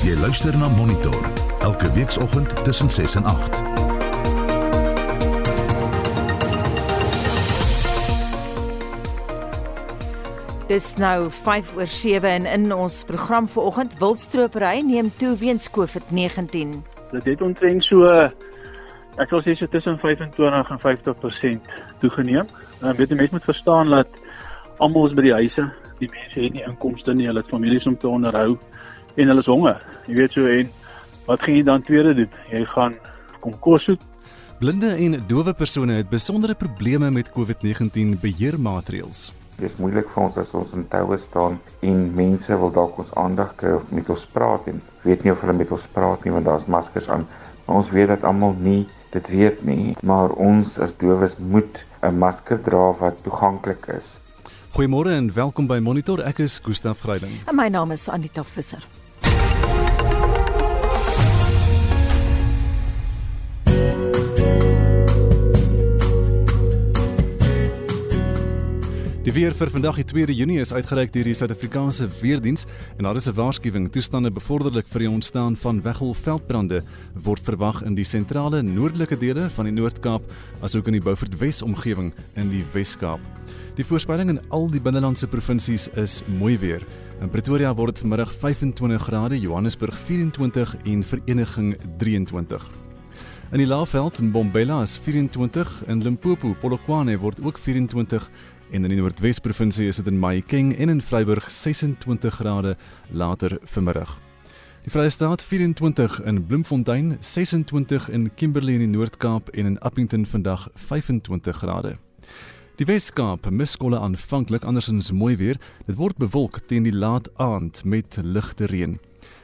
Jy luister na Monitor elke weekoggend tussen 6 en 8. Dis nou 5 oor 7 en in ons program vanoggend wildstropery neem toe weens COVID-19. Dit het omtrent so ek sal sê so tussen 25 en 50% toegeneem. Nou weet jy mense moet verstaan dat almal is by die huise, die mense het nie inkomste nie, hulle het families om te onderhou en hulle is honger. Jy weet so en wat gaan jy dan tweede doen? Jy gaan kom kos soek. Blinde en dowe persone het besondere probleme met COVID-19 beheermaatreëls. Dit is moeilik vir ons as ons in toue staan en mense wil dalk ons aandag kry of met ons praat en weet nie of hulle met ons praat nie want daar's maskers aan. Maar ons weet dat almal nie dit weet nie, maar ons as dowes moet 'n masker dra wat toeganklik is. Goeiemôre en welkom by Monitor. Ek is Gustaf Greiding. En my naam is Anita Visser. Die weer vir vandag die 2de Junie is uitgereik deur die Suid-Afrikaanse Weerdiens en daar is 'n waarskuwing toestande bevorderlik vir die ontstaan van weggolfveldbrande word verwag in die sentrale noordelike dele van die Noord-Kaap asook in die Beaufort Wes omgewing in die Wes-Kaap. Die voorspelling in al die binnelandse provinsies is mooi weer. In Pretoria word dit vanmiddag 25 grade, Johannesburg 24 en Vereniging 23. In die Laagveld in Bombela is 24 en Limpopo, Polokwane word ook 24 en in die Noordwes provinsie is dit in Mahikeng en in Vryburg 26 grade later vanmiddag. Die Vrye State 24 in Bloemfontein, 26 in Kimberley in die Noord-Kaap en in Appington vandag 25 grade. Die Wes-Kaap miskolle aanvanklik andersins mooi weer. Dit word bewolk teen die laat aand met ligte reën.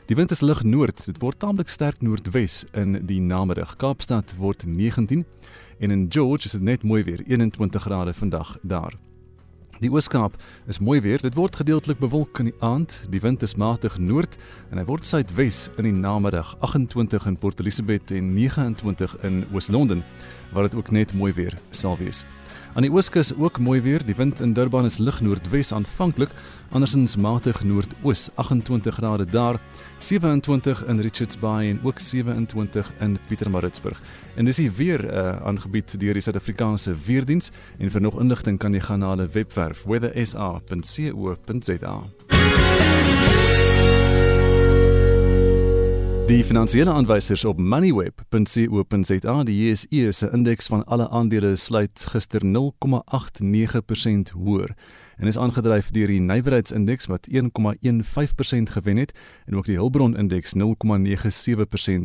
Die wind is lig noord. Dit word taamlik sterk noordwes in die namiddag. Kaapstad word 19 en in George is dit net mooi weer, 21 grade vandag daar. Die Ooskaap is mooi weer. Dit word gedeeltelik bewolk in die aand. Die wind is matig noord en hy word suidwes in die namiddag 28 in Port Elizabeth en 29 in Oos-London waar dit ook net mooi weer sal wees. Aan die ooskus ook mooi weer. Die wind in Durban is lig noordwes aanvanklik, andersins matig noordoos, 28 grade daar, 27 in Richards Bay en ook 27 in Pietermaritzburg. En dis hier weer uh, aangebied deur die Suid-Afrikaanse Weerdiens en vir nog inligting kan jy gaan na hulle webwerf weathersa.co.za. Die finansiële aanwysers op moneyweb.co.za, die JSE se indeks van alle aandele sluit gister 0,89% hoër en is aangedryf deur die nywerheidsindeks wat 1,15% gewen het en ook die Hulbron indeks 0,97%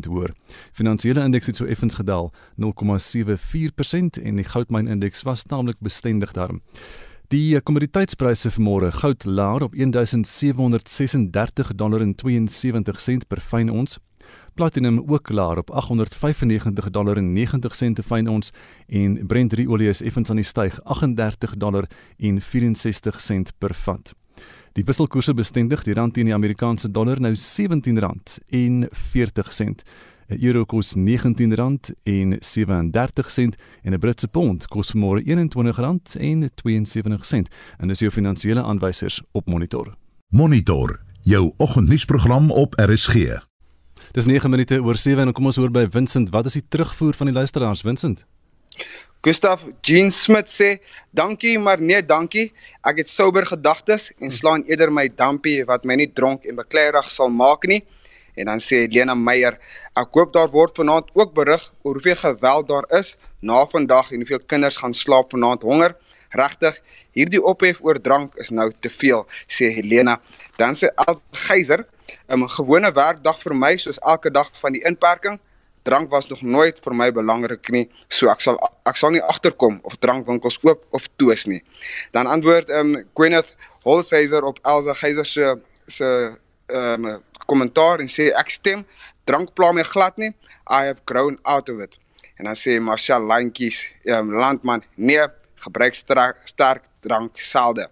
hoër. Finansiële indeks het so effens gedaal 0,74% en die goudmyn indeks was taamlik bestendig daarin. Die kommoditeitspryse vir môre goud laer op 1736 dollar en 72 sent per fyn ons. Platinum ook laer op 895 dollar en 90 sent per fyn ons en Brent olie is effens aan die styg 38 dollar en 64 sent per vat. Die wisselkoerse bestendig die rand teen die Amerikaanse dollar nou R17 en 40 sent. 'n Euro kos R19 en 37 sent en 'n Britse pond kos vanmôre R21 en 72 sent. En dis jou finansiële aanwysers op Monitor. Monitor, jou oggendnuusprogram op RSG. Dis 9 minute oor 7 en kom ons hoor by Vincent, wat is die terugvoer van die luisteraars, Vincent? Gustav Jean Smith sê, "Dankie, maar nee, dankie. Ek het sober gedagtes en slaan eerder my dampie wat my nie dronk en bekleierig sal maak nie." En dan sê Lena Meyer, "Ek hoop daar word vanaand ook berig oor hoeveel geweld daar is na vandag en hoeveel kinders gaan slaap vanaand honger." Regtig, hierdie ophef oor drank is nou te veel, sê Helena. Dan sê Algeiser, 'n gewone werkdag vir my soos elke dag van die inperking. Drank was nog nooit vir my belangrik nie, so ek sal ek sal nie agterkom of drankwinkels oop of toe is nie. Dan antwoord ehm um, Gwyneth Holzheiser op Elsa Geiser se se ehm um, kommentaar en sê ek stem, drank pla my glad nie. I have grown out of it. En dan sê Marshall Lantjies, ehm um, landman, nee, gebruik sterk, drank selde.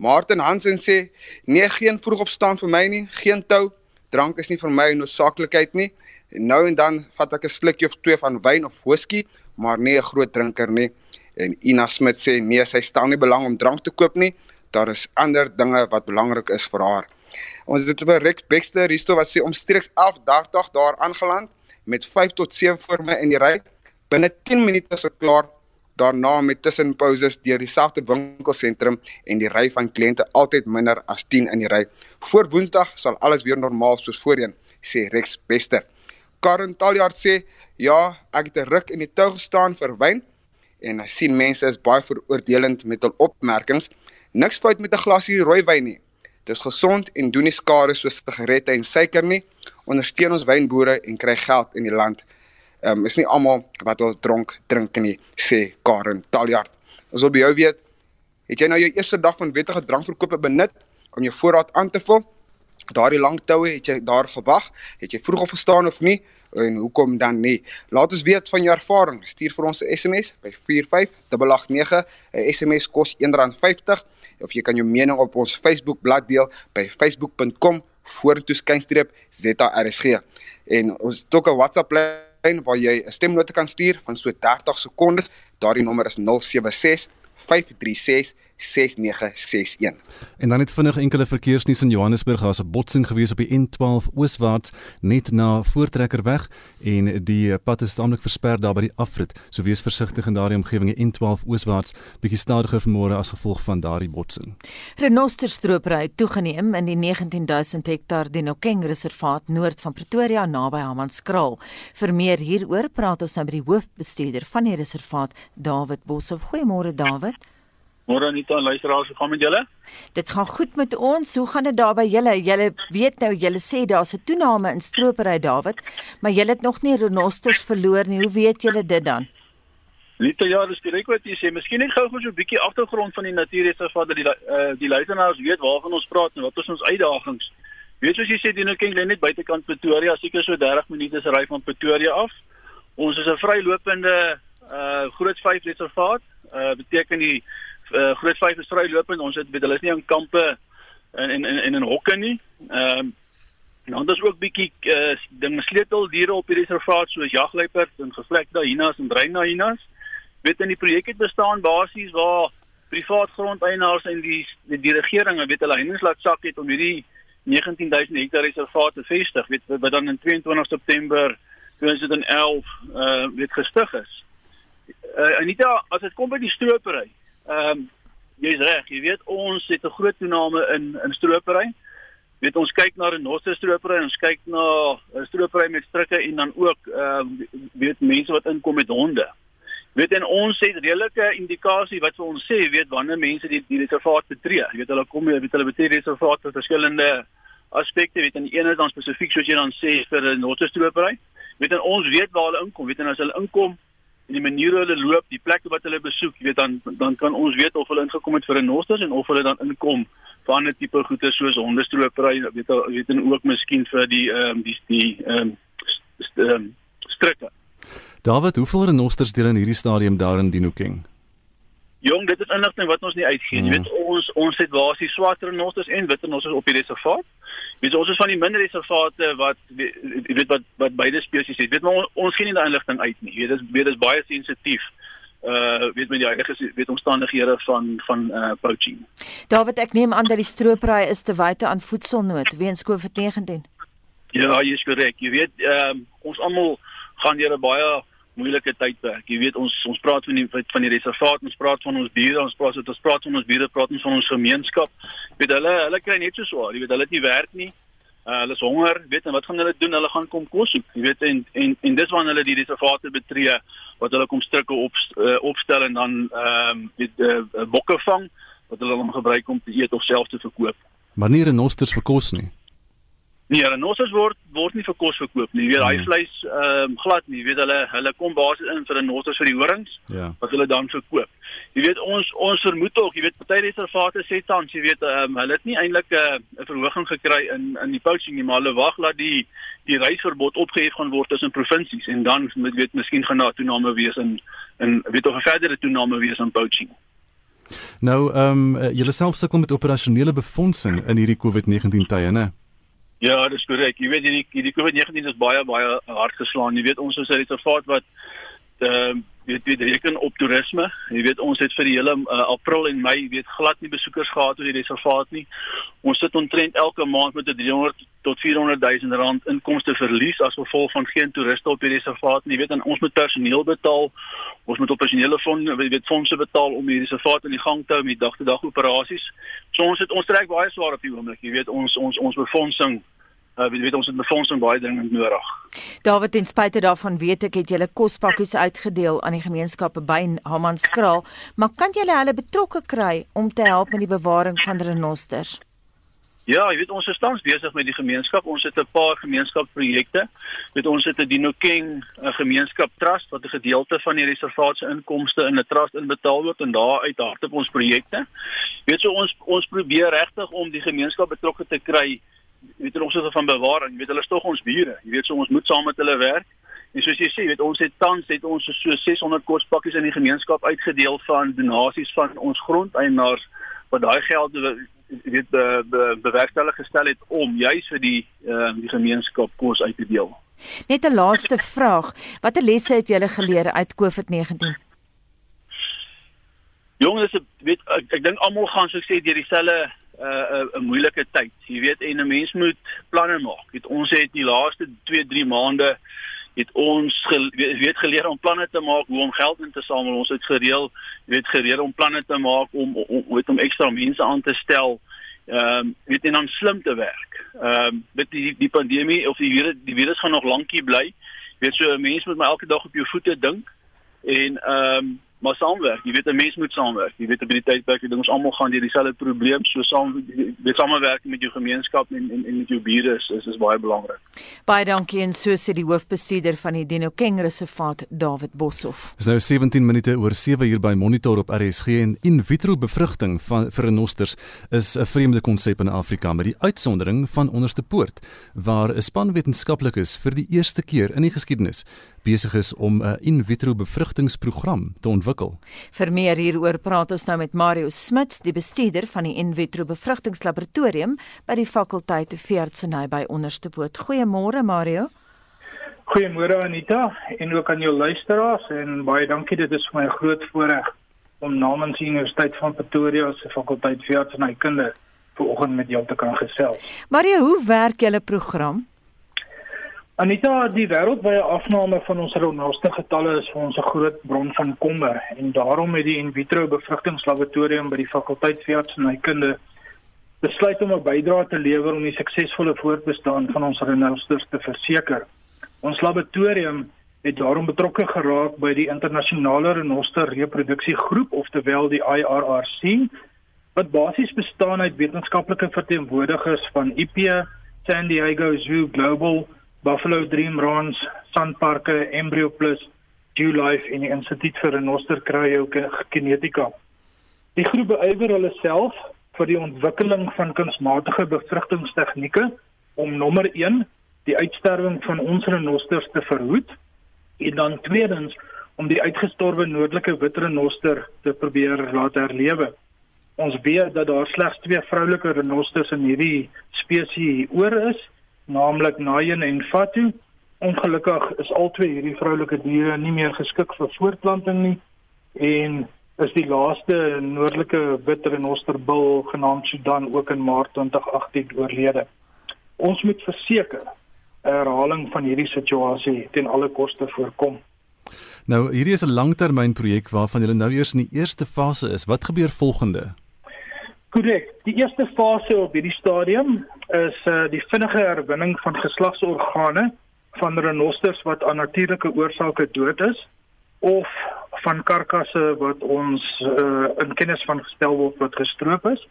Martin Hansen sê nee geen vroegopstaan vir my nie, geen tou. Drank is nie vir my 'n noodsaaklikheid nie. En nou en dan vat ek 'n slukkie of twee van wyn of whisky, maar nie 'n groot drinker nie. En Ina Smit sê nee, sy stel nie belang om drank te koop nie. Daar is ander dinge wat belangrik is vir haar. Ons het by Rex Baxter hiersto wat sê omstreeks 11:30 daar aangeland met 5 tot 7 voor my in die ry. Binne 10 minute is ek klaar. Daarna met tussenpauses deur dieselfde winkelsentrum en die ry van kliënte altyd minder as 10 in die ry. Voor Woensdag sal alles weer normaal soos voorheen, sê Rex Baxter. Karen Taljaard sê, "Ja, ek het 'n ruk in die tou gestaan vir wyn en ek sien mense is baie veroordelend met hul opmerkings. Niks fout met 'n glasie rooi wyn nie. Dis gesond en doen nie skade soos sigarette en suiker nie. Ondersteun ons wynboere en kry geld in die land. Um, is nie almal wat wil dronk drink nie, sê Karen Taljaard. Ons wil by jou weet, het jy nou jou eerste dag van wettige drankverkope benut om jou voorraad aan te vul? Daardie lang toue, het jy daar gewag? Het jy vroeg opgestaan of nie? en hoekom dan nie? Laat ons weet van jou ervaring. Stuur vir ons 'n SMS by 45889. 'n SMS kos R1.50 of jy kan jou mening op ons Facebook bladsy deel by facebook.com vorentoe skynstreep ZARSG. En ons het ook 'n WhatsApp lyn waar jy 'n stemnote kan stuur van so 30 sekondes. Daardie nommer is 076 536 6961. En dan het vinnig enkele verkeersnuus in Johannesburg as 'n botsing gewees op die N12 ooswaarts net na Voortrekkerweg en die pad is taamlik versper daar by die afrit. So wees versigtig in daardie omgewing die N12 ooswaarts bietjie stadiger vanmôre as gevolg van daardie botsing. Renosterstropery toegeneem in die 19000 hektaar Dinokeng reservaat noord van Pretoria naby Hammanskraal. Vir meer hieroor praat ons nou met die hoofbestuurder van die reservaat, David Boshoff. Goeiemôre David. Môre Anita, luisteraars, hoe gaan met julle? Dit gaan goed met ons. Hoe gaan dit daar by julle? Julle weet nou, julle sê daar's 'n toename in stropery, Dawid, maar julle het nog nie renosters verloor nie. Hoe weet julle dit dan? Anita, ja, dis direk wat jy sê. Miskien net gou-gou so 'n bietjie agtergrond van die natuurreservaat dat die uh, die luisteraars weet waarvan ons praat en wat is ons uitdagings. Weet soos jy sê, die Noordkeng lê net buitekant Pretoria, seker so 30 minute se ry van Pretoria af. Ons is 'n vrylopende uh groot vyf reservaat. Uh beteken die uh, groot vyf is vrylopend. Ons het weet hulle is nie in kampe en en en in hokke nie. Ehm um, dan is ook bietjie uh, dinge sleuteldiere op hierdie reservaat soos jagluiperds en gevlekte hyenas en bruin hyenas. Weet in die projek het bestaan basies waar privaat grondeienaars en die die, die regering weet hulle hyenas laat sak het om hierdie 19000 hektaar reservaat te vestig. Weet wat dan in 22 September 2011 uh weet gestig is. Uh, Anita, as dit kom by die stropery, Ehm um, jy's reg, jy weet ons het 'n groot toename in in stropery. Weet ons kyk na 'n nosse stropery, ons kyk na 'n stropery met strikke en dan ook ehm um, weet mense wat inkom met honde. Weet en ons het redelike indikasie wat vir ons sê, weet wanneer mense die die reservaat betree. Jy weet hulle kom jy weet hulle betree die reservaat vir verskillende aspekte, weet en een is dan spesifiek soos jy dan sê vir 'n nosse stropery. Weet en ons weet waar hulle inkom, weet en as hulle inkom en die maniere hulle loop, die plekke wat hulle besoek, jy weet dan dan kan ons weet of hulle ingekom het vir 'n nosters en of hulle dan inkom vir ander tipe goede soos hondestropery, weet jy weet en ook miskien vir die ehm um, die die ehm um, st um, strikke. David, hoeveel renosters deel in hierdie stadium daar in Dinokeng? Jong, dit is inligting wat ons nie uitgee nie. Mm. Jy weet ons ons het basies swart renosters en wit renosters op die reservaat. Weet ons is van die minder reservate wat jy weet wat wat beide spesies het. Weet maar ons gee nie daai inligting uit nie. Jy weet dis weet dis baie sensitief. Uh weet met die huidige weet omstandighede van van uh poaching. David, ek neem aan dat die stroopbraai is te wyte aan voedselnood weens COVID-19. Ja, jy is korrek. Jy weet ehm um, ons almal gaan deur 'n baie moeilike tydperk. Jy weet ons ons praat van die van die reservaat, ons praat van ons bure, ons praat ons praat van ons bure, praat ons van ons gemeenskap. Jy weet hulle hulle kry net so swaar. Jy weet hulle het nie werk nie. Uh, hulle is honger, weet en wat gaan hulle doen? Hulle gaan kom kos soek. Jy weet en en en dis wanneer hulle die reservate betree wat hulle kom strikke op uh, opstel en dan ehm um, weet uh, bokke vang wat hulle dan gebruik om te eet of self te verkoop. Maar nie renosters vir kos nie. Nee, renosters word word nie vir kos verkoop nie. Jy weet, hy hmm. vleis ehm um, glad nie. Jy weet hulle hulle kom basies in vir renosters vir die horings ja. wat hulle dan verkoop. Jy weet ons ons vermoed tog, jy weet party reservate sê tans, jy weet ehm um, hulle het nie eintlik 'n uh, verhoging gekry in in die poaching nie, maar hulle wag dat die die reisverbod opgehef gaan word tussen provinsies en dan met weet miskien gaan daar toename wees in in weet of 'n verdere toename wees aan poaching. Nou ehm um, julle self sukkel met operasionele befondsing in hierdie COVID-19 tye, né? Ja, dis korrek. Jy weet hierdie hierdie COVID-19 is baie baie hard geslaan. Jy weet ons is 'n reservaat wat ehm uh, weet weet reken op toerisme. Jy weet ons het vir die hele uh, April en Mei weet glad nie besoekers gehad oor die reservaat nie. Ons sit omtrent elke maand met 'n 300 tot 400 000 rand inkomste verlies as gevolg van geen toeriste op die reservaat nie. Jy weet en ons moet personeel betaal. Ons moet operasionele fondse weet fondse betaal om die reservaat in die gang te hou met dag-te-dag operasies. So ons het ons trek baie swaar op die oomblik. Jy weet ons ons ons befondsing uh, weet, weet ons het befondsing baie dringend nodig. David, ten spyte daarvan weet ek het julle kospakkies uitgedeel aan die gemeenskappe by Hammanskraal, maar kan julle hulle betrokke kry om te help met die bewaring van renosters? Ja, jy weet ons is tans besig met die gemeenskap. Ons het 'n paar gemeenskapsprojekte. Weet ons het 'n Dinokeng 'n gemeenskap trust wat 'n gedeelte van die reservaat se inkomste in 'n trust inbetaal word en daar uit hardop ons projekte. Weet so ons ons probeer regtig om die gemeenskap betrokke te kry weet in opsigte van bewaring, weet hulle is tog ons bure. Jy weet so ons moet saam met hulle werk. En soos jy sê, weet ons het tans het ons so 600 kospakkies in die gemeenskap uitgedeel van donasies van ons grondeienaars wat daai geld weet be, be, bewerkstellig gestel het om juis vir die uh, die gemeenskap kos uit te deel. Net 'n laaste vraag. Watter lesse het julle geleer uit COVID-19? Jongens, weet ek, ek dink almal gaan so sê deur dieselfde 'n uh, 'n moeilike tyd. Jy weet en 'n mens moet planne maak. Weet ons het die laaste 2-3 maande het ons gele, weet geleer om planne te maak hoe om geld in te samel. Ons het gereël, weet gereël om planne te maak om om weet om ekstra mense aan te stel. Ehm um, weet en dan slim te werk. Ehm um, met die die pandemie of die virus die virus gaan nog lankie bly. Weet so mense moet maar elke dag op jou voete dink en ehm um, maar saamwerk. Jy weet 'n mens moet saamwerk. Jy weet op die tydperk, dit ons almal gaan deur dieselfde probleem, so saam die samewerking met jou gemeenskap en en, en met jou bure is, is is baie belangrik. Baie dankie en so sê die hoofbestuurder van die Dinokeng Reservaat, David Boshoff. Dis nou 17 minute oor 7 hier by Monitor op RSG en in vitro bevrugting van vir renosters is 'n vreemde konsep in Afrika met die uitsondering van onderste poort waar 'n span wetenskaplikes vir die eerste keer in die geskiedenis besig is om 'n in vitro bevrugtingsprogram te ontwikkel. Vir meer hieroor praat ons nou met Mario Smuts, die bestuurder van die in vitro bevrugtingslaboratorium by die fakulteit veeartseny by Onderstepoort. Goeiemôre Mario. Goeiemôre Anita en ook aan jou luisteraars en baie dankie dit is vir my 'n groot voorreg om namens die Universiteit van Pretoria se fakulteit veeartsenykunde vanoggend met jou te kan gesels. Mario, hoe werk julle program? Anita, die wêreldwye afname van ons renoster getalle is vir ons 'n groot bron van kommer en daarom het die in vitro bevrugtingslaboratorium by die fakulteit veeartsenykunde besluit om 'n bydrae te lewer om die suksesvolle voortbestaan van ons renosters te verseker. Ons laboratorium het daarom betrokke geraak by die internasionale renoster reproduksiegroep oftewel die IRRC wat basies bestaan uit wetenskaplike verteenwoordigers van IP, San Diego Zoo Global Buffalo Dream Runs, Sanparke, Embryo Plus, Dew Life en die Instituut vir Renoster Cryogenetika. Die groep beywer hulle self vir die ontwikkeling van kunsmatige bevrugtingstegnieke om nommer 1 die uitsterwing van ons renosters te verhoed en dan tweedens om die uitgestorwe noordelike wit renoster te probeer laat herlewe. Ons weet dat daar slegs twee vroulike renosters in hierdie spesies oor is naamlik Nayen en Fatu. Ongelukkig is albei hierdie vroulike diere nie meer geskik vir voortplanting nie en is die laaste noordelike witrenosterbul genaamd Sudan ook in Maart 2018 oorlede. Ons moet verseker 'n herhaling van hierdie situasie ten alle koste voorkom. Nou, hierdie is 'n langtermynprojek waarvan julle nou eers in die eerste fase is. Wat gebeur volgende? Korrek. Die eerste fase op hierdie stadium is uh, die vinnige herwinning van geslagsorgane van renosters wat aan natuurlike oorsake dood is of van karkasse wat ons uh, in kennis van gestel word wat gestroop is.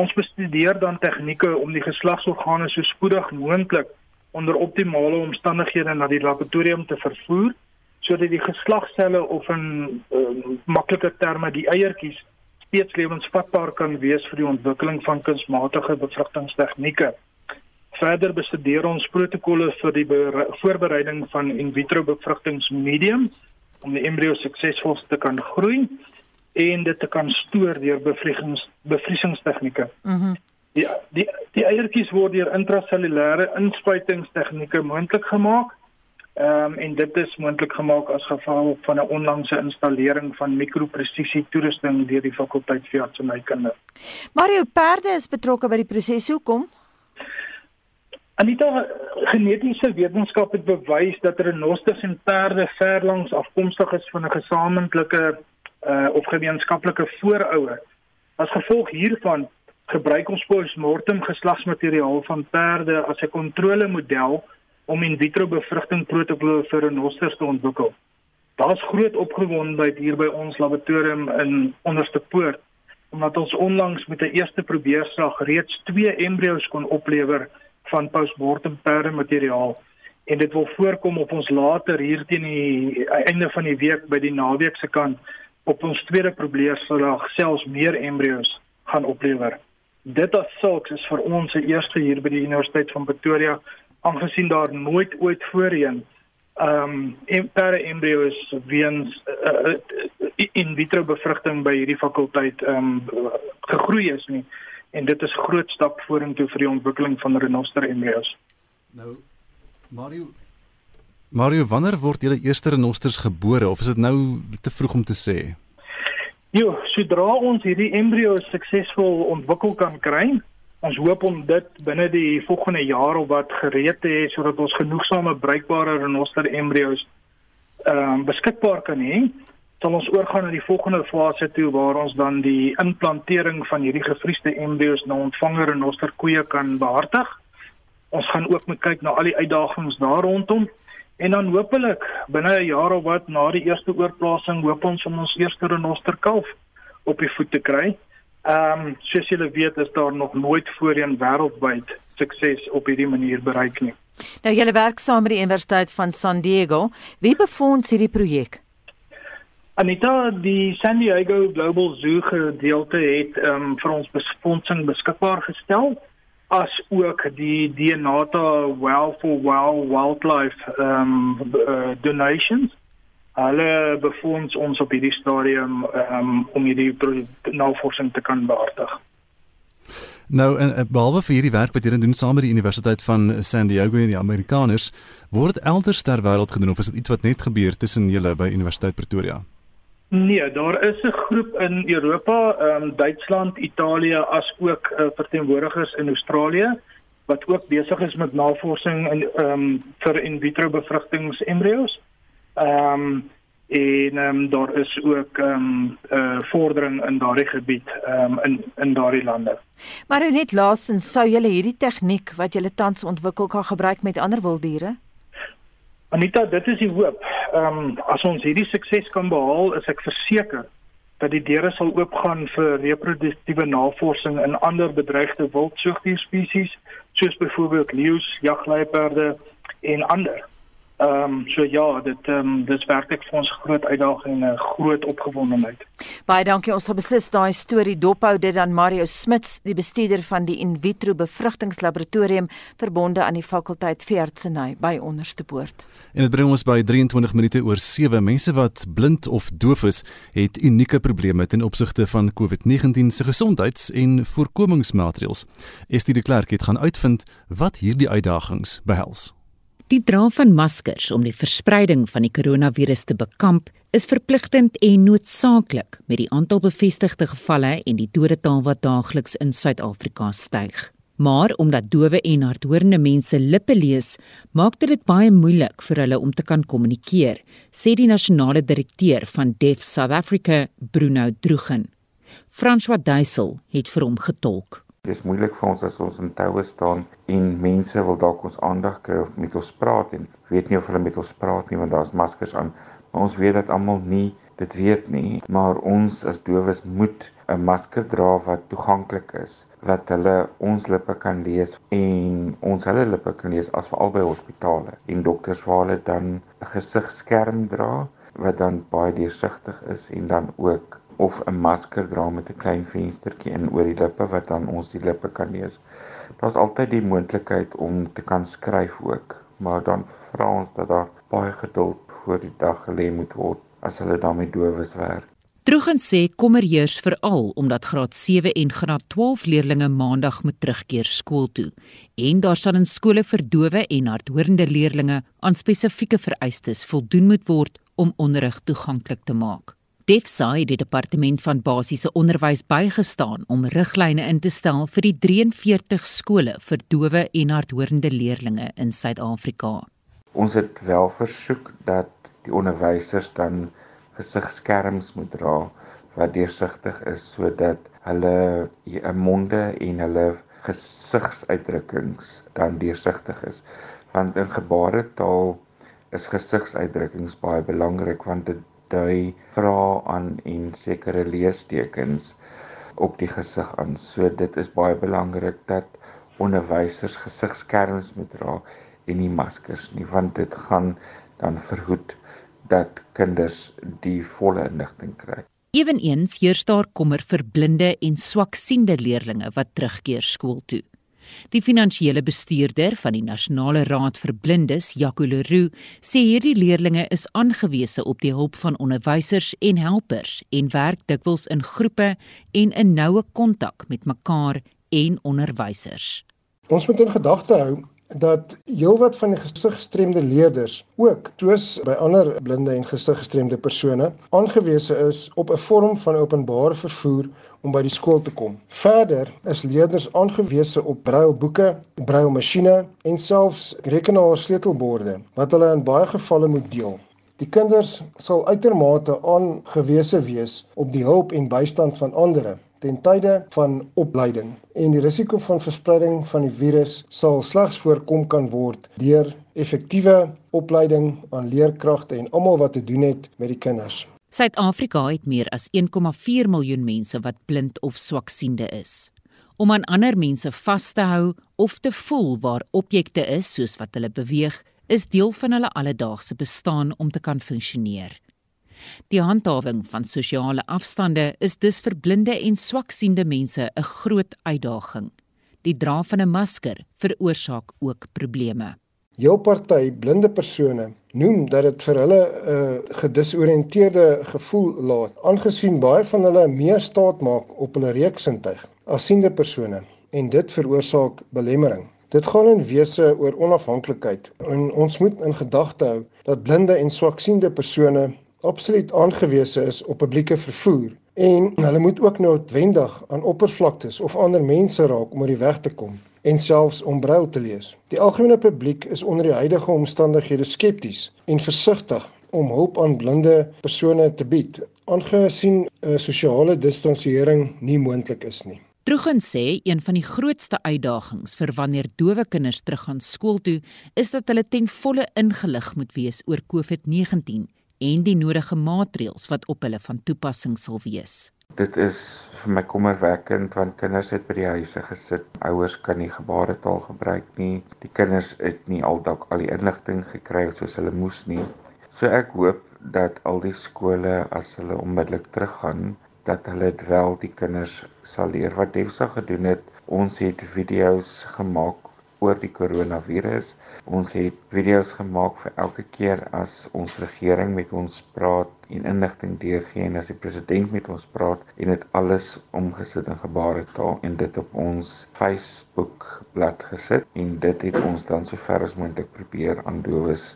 Ons bestudeer dan tegnieke om die geslagsorgane so spoedig moontlik onder optimale omstandighede na die laboratorium te vervoer sodat die geslagselle of in uh, maklike terme die eiertjies steeds lewensvatbaar kan wees vir die ontwikkeling van kunsmatige bevrugtingstegnieke. Verder bestudeer ons protokolle vir die voorbereiding van in vitro bevrugtingsmedium om die embrio suksesvol te kan groei en dit te kan stoor deur bevriesings bevriesingstegnieke. Mhm. Mm die die die eiertjies word deur intrasellulêre inspuitingstegnieke moontlik gemaak Ehm um, en dit is moontlik gemaak as gevolg van 'n onlangse installering van mikropresisie toerusting deur die fakulteit veeartsenykunde. Mario Perde is betrokke by die proses. Hoekom? Anita, genetiese wetenskap het bewys dat renosters en perde verlangs afkomstig is van 'n gesamentlike uh, of gemeenskaplike voorouder. As gevolg hiervan gebruik ons postmortem geslagsmateriaal van perde as 'n kontrolemodel om in vitro bevrugting protokolle vir renosters te ontwikkel. Daar's groot opgewondenheid hier by ons laboratorium in Onderste Poort omdat ons onlangs met 'n eerste probeerslag reeds 2 embrio's kon oplewer van postmortem perde materiaal en dit wil voorkom op ons later hier teen die einde van die week by die naweek se kant op ons tweede probeerslag selfs meer embrio's gaan oplewer dit as sulks is vir ons se eerste hier by die Universiteit van Pretoria aangesien daar nooit ooit voorheen ehm um, per embryos weens uh, in vitro bevrugting by hierdie fakulteit ehm um, gegroei is nie en dit is groot stap vorentoe vir die ontwikkeling van renoster embryos. Nou Mario Mario wanneer word julle eerste renosters gebore of is dit nou te vroeg om te sê? Jo, sodra ons hierdie embrio suksesvol ontwikkel kan kry, ons hoop om dit binne die volgende jaar of wat gereed te hê sodat ons genoegsame bruikbare renoster embrio's ehm um, beskikbaar kan hê, sal ons oorgaan na die volgende fase toe waar ons dan die implantering van hierdie gevriesde embrio's na ontvanger renoster koeie kan behartig. Ons gaan ook moet kyk na al die uitdagings daar rondom. En dan hopelik binne 'n jaar of wat na die eerste oorplasing hoop ons om ons eerste renoster kalf op die voet te kry. Ehm um, soos julle weet is daar nog nooit voorheen wêreldwyd sukses op hierdie manier bereik nie. Nou julle werk saam met die Universiteit van San Diego. Wie befonds hierdie projek? Anita, die San Diego Global Zoo gedeelte het um, vir ons befondsing beskikbaar gestel as ook die Dienata Well for Well Wildlife um uh, donations. Hulle befonds ons op hierdie stadium um om hierdie navorsing te kan behartig. Nou en behalwe vir hierdie werk wat julle doen saam met die Universiteit van San Diego en die Amerikaners, word elders ter wêreld gedoen of is dit iets wat net gebeur tussen julle by Universiteit Pretoria? Nee, daar is 'n groep in Europa, ehm um, Duitsland, Italië as ook uh, verteenwoordigers in Australië wat ook besig is met navorsing in ehm um, vir in vitro bevrugtingsembrio's. Ehm um, en ehm um, daar is ook ehm um, 'n uh, vordering in daardie gebied ehm um, in in daardie lande. Maar net laasens sou julle hierdie tegniek wat julle tans ontwikkel kan gebruik met ander wilddiere? Anita, dit is die hoop. Ehm um, as ons hierdie sukses kan behaal, is ek verseker dat die deure sal oopgaan vir reproduktiewe navorsing in ander bedreigde wildsoogdier spesies, soos byvoorbeeld leeu's, jagluiperde en ander. Ehm um, so ja, dit ehm um, dis werklik vir ons groot uitdaging en 'n groot opgewondenheid. Baie dankie. Ons gaan beslis daai storie dophou dit dan Mario Smits, die bestuurder van die in vitro bevrugtingslaboratorium verbonde aan die fakulteit veeartseny by Onderste Poort. En dit bring ons by 23 minute oor 7 mense wat blind of doof is, het unieke probleme ten opsigte van COVID-19 se gesondheids- en voorkomingsmaatreëls. Estie de Klerk het gaan uitvind wat hierdie uitdagings behels. Die dra van maskers om die verspreiding van die koronavirus te bekamp is verpligtend en noodsaaklik met die aantal bevestigde gevalle en die dodetal wat daagliks in Suid-Afrika styg. Maar omdat dowe en hardhorende mense lippe lees, maak dit dit baie moeilik vir hulle om te kan kommunikeer, sê die nasionale direkteur van Deaf South Africa, Bruno Droegen. François Duisel het vir hom getolk. Dit is moeilik vir ons as ons in toue staan en mense wil dalk ons aandag kry of met ons praat en weet nie of hulle met ons praat nie want daar's maskers aan. Maar ons weet dat almal nie dit weet nie, maar ons as dowes moet 'n masker dra wat toeganklik is, wat hulle ons lippe kan lees en ons hulle lippe kan lees as veral by hospitale en dokters waar hulle dan 'n gesigskerm dra wat dan baie deursigtig is en dan ook of 'n masker dra met 'n klein venstertjie in oor die lippe wat dan ons die lippe kan lees. Daar's altyd die moontlikheid om te kan skryf ook, maar dan vra ons dat daar baie geduld voor die dag gelê moet word as hulle daarmee dowes werk. Drogen sê kommer heers veral omdat graad 7 en graad 12 leerders maandag moet terugkeer skool toe en daar sal in skole vir dowe en hardhorende leerders aan spesifieke vereistes voldoen moet word om onderrig toeganklik te maak. Defsa het die departement van basiese onderwys bygestaan om riglyne in te stel vir die 43 skole vir dowe en hardhorende leerders in Suid-Afrika. Ons het wel versoek dat die onderwysers dan gesigskerms moet dra wat deursigtig is sodat hulle 'n monde en hulle gesigsuitdrukkings dan deursigtig is want in gebaretaal is gesigsuitdrukkings baie belangrik want dit dui vra aan en sekere leestekens op die gesig aan so dit is baie belangrik dat onderwysers gesigskerms moet dra en nie maskers nie want dit gaan dan verhoed dat kinders die volle inligting kry. Eweneens heers daar kommer vir blinde en swaksiende leerders wat terugkeer skool toe. Die finansiële bestuurder van die Nasionale Raad vir Blindes, Jaco Leroux, sê hierdie leerders is aangewese op die hulp van onderwysers en helpers en werk dikwels in groepe en in noue kontak met mekaar en onderwysers. Ons moet in gedagte hou dat heelwat van die gesiggestremde leerders ook soos by ander blinde en gesiggestremde persone aangewese is op 'n vorm van openbare vervoer om by die skool te kom. Verder is leerders aangewese op brailboeke, brailmasjiene en selfs rekenaar sleutelborde wat hulle in baie gevalle moet deel. Die kinders sal uitermate aangewese wees op die hulp en bystand van ander ten tye van opleiding en die risiko van verspreiding van die virus sal slegs voorkom kan word deur effektiewe opleiding aan leerkragte en almal wat te doen het met die kinders. Suid-Afrika het meer as 1,4 miljoen mense wat blind of swaksiende is. Om aan ander mense vas te hou of te voel waar objekte is soos wat hulle beweeg, is deel van hulle alledaagse bestaan om te kan funksioneer. Die handhawing van sosiale afstande is dus vir blinde en swaksiende mense 'n groot uitdaging. Die dra van 'n masker veroorsaak ook probleme. Jou party blinde persone noem dat dit vir hulle 'n uh, gedisoriënteerde gevoel laat, aangesien baie van hulle meer staat maak op hulle reuksintuig as siende persone en dit veroorsaak belemmering. Dit gaan in wese oor onafhanklikheid en ons moet in gedagte hou dat blinde en swaksiende persone absoluut aangewese is op publieke vervoer en hulle moet ook noodwendig aan oppervlaktes of ander mense raak om oor die weg te kom en selfs om brail te lees. Die algemene publiek is onder die huidige omstandighede skepties en versigtig om hulp aan blinde persone te bied, aangesien 'n sosiale distansiering nie moontlik is nie. Droegen sê een van die grootste uitdagings vir wanneer dowe kinders teruggaan skool toe, is dat hulle ten volle ingelig moet wees oor COVID-19 en die nodige maatreëls wat op hulle van toepassing sal wees. Dit is vir my kommerwekkend want kinders het by die huise gesit. Ouers kan nie gebaretaal gebruik nie. Die kinders het nie aldag al die inligting gekry soos hulle moes nie. So ek hoop dat al die skole as hulle onmiddellik teruggaan, dat hulle wel die kinders sal leer wat Defsa gedoen het. Ons het video's gemaak oor die koronavirus. Ons het video's gemaak vir elke keer as ons regering met ons praat en inligting deurgee en as die president met ons praat en dit alles omgesit in gebaretaal en dit op ons Facebook bladsy gesit en dit het ons dan so ver as moontlik probeer aan dowes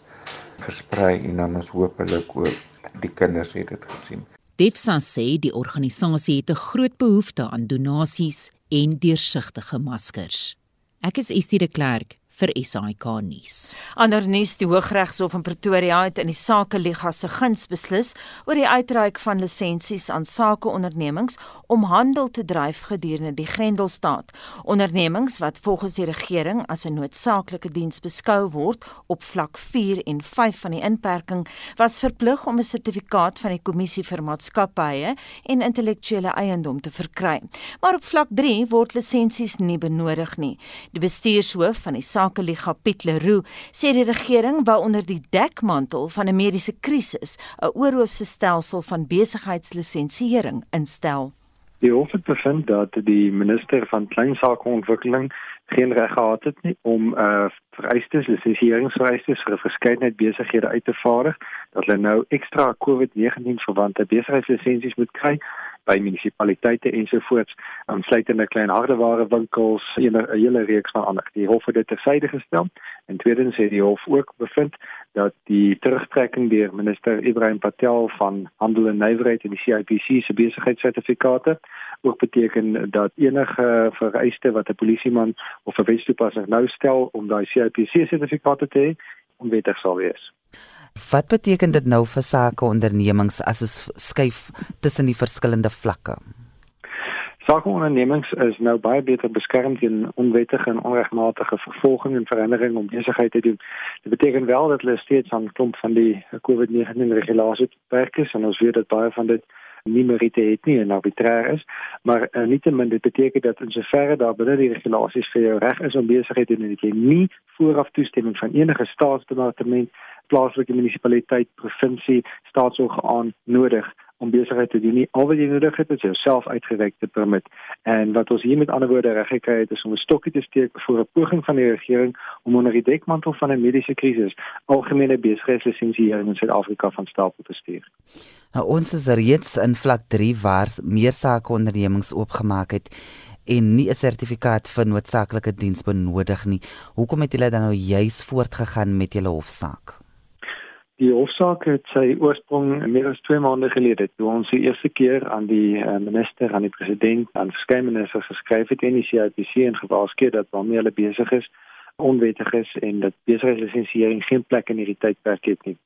versprei en dan ons hopelik ook die kinders het dit gesien. Defsa sê die organisasie het 'n groot behoefte aan donasies en deursigtige maskers. Ek is Estie de Klerk vir SAK nuus. Ander nuus, die Hooggeregshof in Pretoria het in die Sake Liga se guns beslis oor die uitreik van lisensies aan sakeondernemings om handel te dryf gedurende die Grendelstaat. Ondernemings wat volgens die regering as 'n noodsaaklike diens beskou word op vlak 4 en 5 van die inperking, was verplig om 'n sertifikaat van die Kommissie vir Maatskappye en Intellektuele Eiendom te verkry. Maar op vlak 3 word lisensies nie benodig nie. Die bestuurshoof van die Sakeliga Piet Leroux sê die regering wou onder die dekmantel van 'n mediese krisis 'n oorhoofse stelsel van besigheidslisensiering instel. Die hof het bevind dat die minister van kleinsakeontwikkeling geen reg gehad het nie om uh, vereistes, lisensieringsvereistes vir 'n verskeidenheid besighede uit te vaardig dat hulle nou ekstra COVID-19 verwante besigheidslisensies moet kry by munisipaliteite ensovoorts, insluitende klein hardeware winkels, 'n hele reeks van ander. Die hof het dit tersyde gestel en tweedens het die hof ook bevind dat die terugtrekking deur minister Ibrahim Patel van Handel en Nywerheid en die CIPC se besigheidssertifikate ook beteken dat enige vereiste wat 'n polisieman of 'n wetstoepasser nou stel om daai CIPC sertifikate te hê, onwettig sal wees. Wat beteken dit nou vir sake ondernemings as ons skuif tussen die verskillende vlakke? Sake ondernemings is nou baie beter beskerm teen onwettige en onregmatige vervolging en verandering om besigheid te doen. Dit beteken wel dat hulle steeds aan klomp van die COVID-19 regulasies beperk is en ons weet dat baie van dit nie meriete het nie en arbitrair is, maar uh, nietemin dit beteken dat in soverre daar binne die regulasies vir jou reg is om besigheid te doen en jy nie vooraf toestemming van enige staatsdepartement, plaaslike munisipaliteit, provinsie, staatsorgaan nodig om besigheid te doen nie. Al wat jy nodig het is jouself uitgereikte permit. En wat ons hier met ander woorde reg gekry het is om 'n stokkie te steek vir 'n poging van die regering om onder die dekmantel van 'n mediese krisis algemene besigheidslisensiering in Suid-Afrika van stapel te stuur. Nou ons is reeds in vlak 3 waar meer sake ondernemings oopgemaak het en nie 'n sertifikaat vir noodsaaklike diens benodig nie. Hoekom het julle dan nou juis voortgegaan met julle hofsaak? Die hofsaak het sy oorsprong meer as 2 maande gelede toe ons die eerste keer aan die uh, minister, aan die president, aan verskeie ministers geskryf het en die CIPC en gewaarsku dat waarmee hulle besig is onwettig is en dat besigheidslisensiering geen plek in hierdie tydperk het nie.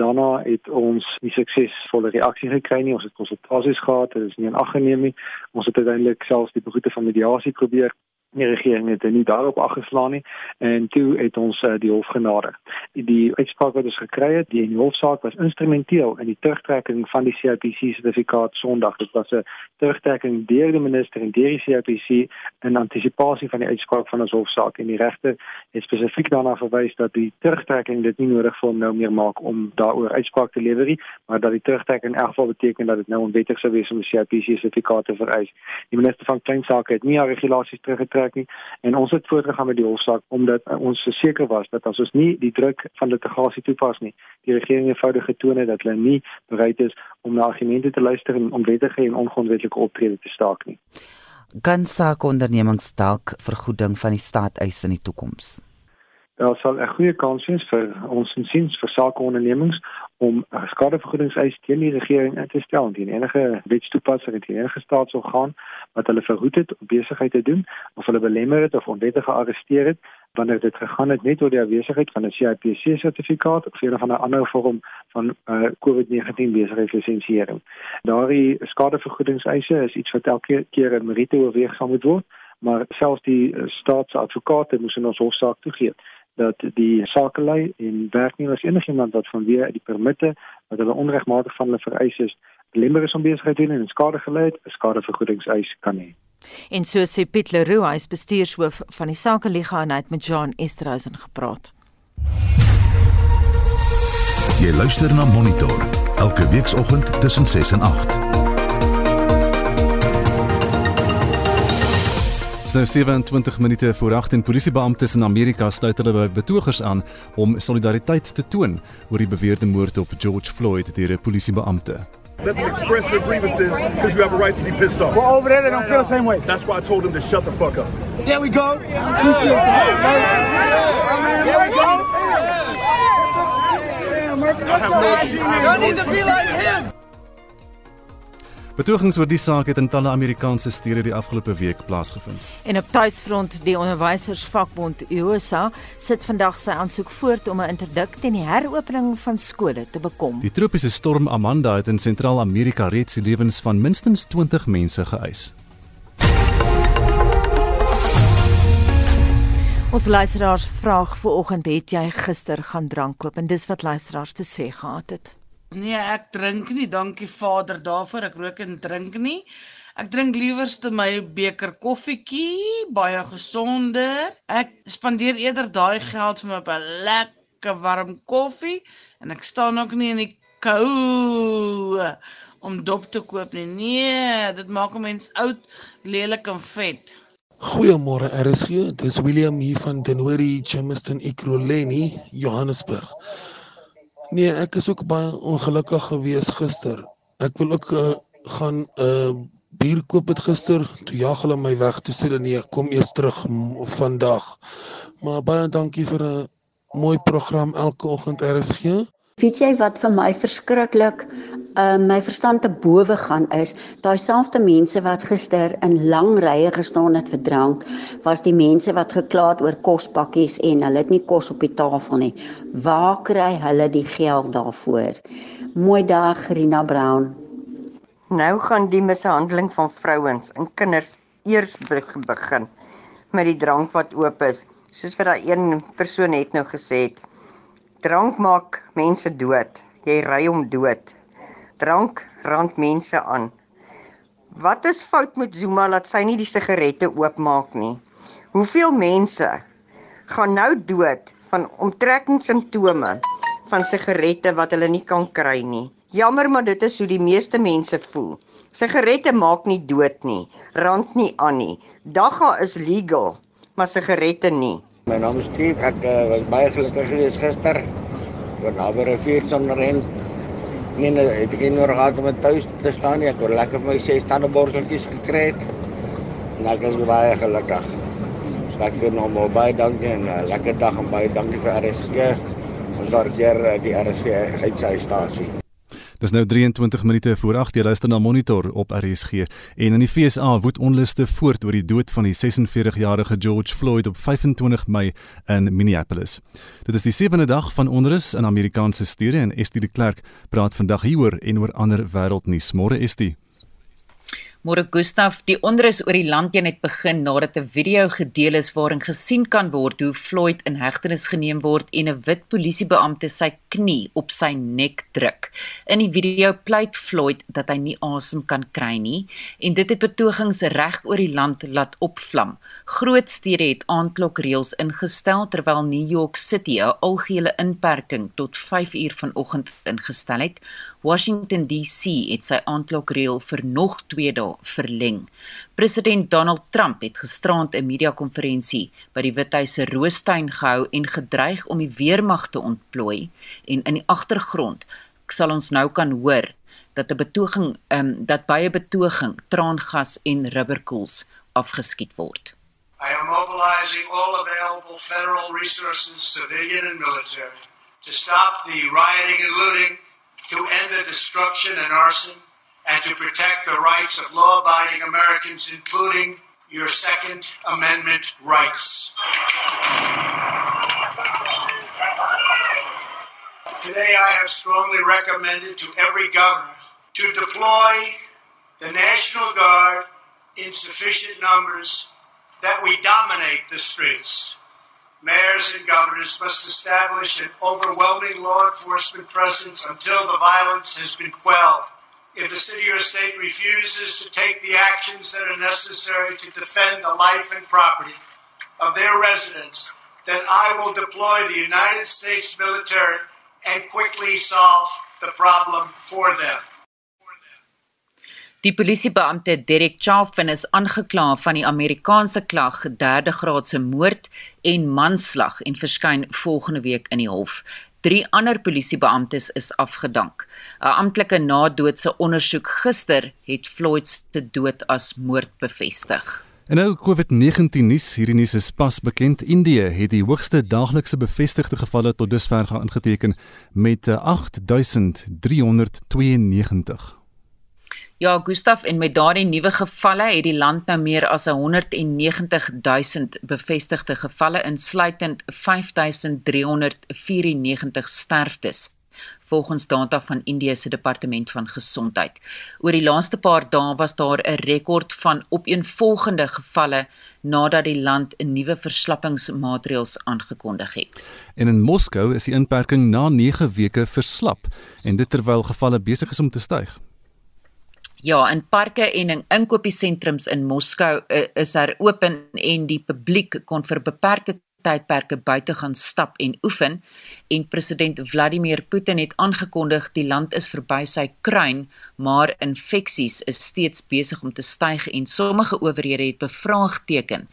Daarna het ons nie suksesvolle reaksie gekry nie. Ons het konsultasies gehad, dit is nie aangeneem nie. Ons het uiteindelik selfs die begroete van mediasie probeer die regering het nie daarop afgeslaan nie en toe het ons uh, die hof genader. Die, die uitspraak wat ons gekry het, die, die hofsaak was instrumenteel in die terugtrekking van die CIPC sertifikaat Sondag. Dit was 'n terugtrekking deur die minister en deur die CIPC in antisipasie van die uitspraak van ons hofsaak en die regter het spesifiek daarna verwys dat die terugtrekking dit nie nodig vir hom nou meer maak om daaroor uitspraak te lewer nie, maar dat die terugtrekking in elk geval beteken dat dit nou onwettig sou wees om die CIPC sertifikaat te vereis. Die minister van klein sake het nie haar regulasies teruggetrek getrek nie en ons het voortgegaan met die hofsaak omdat uh, ons seker was dat as ons nie die druk van litigasie toepas nie, die regering eenvoudig getoon het dat hulle nie bereid is om na argumente te luister en onwettige en ongrondwetlike optrede te staak nie. Kan saak ondernemings dalk vergoeding van die staat eis in die toekoms? Daar sal 'n goeie kans wees vir ons insiens vir sake om skadevergoedingseis teen die regering in te stel teen enige wetstoepasser en teen enige staatsorgaan wat hulle verhoed het om besigheid te doen of hulle belemmer het of onwettig gearresteer het wanneer dit gegaan het net oor die afwesigheid van 'n CIPC sertifikaat of een van 'n ander vorm van uh, COVID-19 besigheidslisensiering. Daardie skadevergoedingseise is iets wat elke keer in meriete oorweeg sal moet word, maar selfs die uh, staatsadvokate moes in ons hofsaak toegee dat die sakelei en werknemers enigiemand wat vanweë die permitte wat hulle onregmatig van hulle vereis is, belemmer is om besigheid te doen en skade gelei het, 'n skadevergoedingseis kan hê. En so sê Piet Leroux, hy is bestuurshoof van die Sakeliga en hy het met John Esterhuizen gepraat. Jy luister na Monitor elke weekoggend tussen 6 en 8. Nou 27 minute voor 8 en polisiebeamptes in Amerika sluit hulle by betogers aan om solidariteit te toon oor die beweerde moord op George Floyd deur 'n polisiebeampte. Let them express their grievances because you have a right to be pissed off. Well, over there, they don't feel the same way. That's why I told them to shut the fuck up. There we go. There we go. I have no issue. I no need to be like him. Betogings oor die saak het in talle Amerikaanse stede die afgelope week plaasgevind. En op tuisfront, die onderwysersvakbond UOSA sit vandag sy aansoek voort om 'n interdik teen die heropening van skole te bekom. Die tropiese storm Amanda het in Sentraal-Amerika reeds die lewens van minstens 20 mense geëis. Ons luisteraars vraag vir oggend het jy gister gaan drank koop en dis wat luisteraars te sê gehad het. Nee, ek drink nie. Dankie Vader daarvoor. Ek rook en drink nie. Ek drink liewerste my beker koffietjie, baie gesonder. Ek spandeer eerder daai geld vir my op 'n lekker warm koffie en ek staan ook nie in die kou om dop te koop nie. Nee, dit maak 'n mens oud, lelik en vet. Goeiemôre RSG. Dis William hier van Denori Chemiston Ekurhuleni, Johannesburg. Nee, ek is ook baie ongelukkig geweest gister. Ek wil ook uh, gaan 'n uh, bier koop het gister. Toe jag hulle my weg. Toe sê hulle nee, kom eers terug vandag. Maar baie dankie vir 'n mooi program elke oggend RSG. Weet jy wat vir my verskriklik uh my verstand te bowe gaan is, daai selfde mense wat gister in lang rye gestaan het vir drank, was die mense wat gekla het oor kospakkies en hulle het nie kos op die tafel nie. Waar kry hulle die geld daarvoor? Mooi dag, Rina Brown. Nou gaan die mishandeling van vrouens en kinders eers begin met die drank wat oop is. Soos wat daai een persoon het nou gesê het, Drank maak mense dood. Jy ry hom dood. Drank rand mense aan. Wat is fout met Zuma dat sy nie die sigarette oopmaak nie? Hoeveel mense gaan nou dood van omtrekkingssimptome van sigarette wat hulle nie kan kry nie? Jammer, maar dit is hoe die meeste mense voel. Sigarette maak nie dood nie, rand nie aan nie. Dagga is legal, maar sigarette nie. My naam is Steve. Ek uh, was baie gelukkig geweest gister. Oor naby rivier sonder hen. Nee, ek het nie nog gehad om tuis te staan nie. Ek het lekker vir my ses tandeborseltjies gekry. En ek is baie gelukkig. So ek wil nog baie dankie en uh, lekker dag en baie dankie vir RSG. Ons sorgeer uh, die RSG uitsaaistasie. Dis nou 23 minute voor 8 jy luister na Monitor op RSG en in die FSA woed onluste voort oor die dood van die 46-jarige George Floyd op 25 Mei in Minneapolis. Dit is die sewende dag van onrus in Amerikaanse stede en Estie de Klerk praat vandag hieroor en oor ander wêreldnuus. Môre Estie. Môre Gustaf, die onrus oor die land het begin nadat 'n video gedeel is waarin gesien kan word hoe Floyd in hegtenis geneem word en 'n wit polisiebeampte sy knie op sy nek druk. In die video pleit Floyd dat hy nie asem kan kry nie en dit het betogings reg oor die land laat opvlam. Groot stede het aandklokreëls ingestel terwyl New York City 'n algehele inperking tot 5 uur vanoggend ingestel het. Washington DC het sy aandklokreël vir nog 2 dae verleng. President Donald Trump het gisterand 'n media-konferensie by die Withuis se Roostuin gehou en gedreig om die weermag te ontplooi en in die agtergrond sal ons nou kan hoor dat 'n betoging um, dat baie betoging traangas en rubberkoels afgeskiet word. I am mobilizing all available federal resources civilian and military to stop the rioting and looting to end the destruction and arson, and to protect the rights of law abiding Americans, including your Second Amendment rights. Today, I have strongly recommended to every governor to deploy the National Guard in sufficient numbers that we dominate the streets mayors and governors must establish an overwhelming law enforcement presence until the violence has been quelled. If the city or state refuses to take the actions that are necessary to defend the life and property of their residents, then I will deploy the United States military and quickly solve the problem for them. Die polisiebeampte Derek Chauvin is aangekla van die Amerikaanse klag derde graadse moord en manslag en verskyn volgende week in die hof. Drie ander polisiebeamptes is afgedank. 'n Amptelike nadoodse ondersoek gister het Floyd se dood as moord bevestig. En nou COVID-19 nuus, hierdie nuus is pas bekend. Indië het die hoogste daaglikse bevestigde gevalle tot dusver aangeteken met 8392. Ja, Gustaf en met daardie nuwe gevalle het die land nou meer as 190 000 bevestigde gevalle insluitend 5394 sterftes volgens data van Indië se departement van gesondheid. Oor die laaste paar dae was daar 'n rekord van opeenvolgende gevalle nadat die land 'n nuwe verslappingsmaatreëls aangekondig het. En in Moskou is die inperking na 9 weke verslap en dit terwyl gevalle besig is om te styg. Ja, in parke en in inkopiesentrums in Moskou uh, is daar oop en die publiek kon vir beperkte tydperke buite gaan stap en oefen. En president Vladimir Putin het aangekondig die land is verby sy kruin, maar infeksies is steeds besig om te styg en sommige owerhede het bevraagteken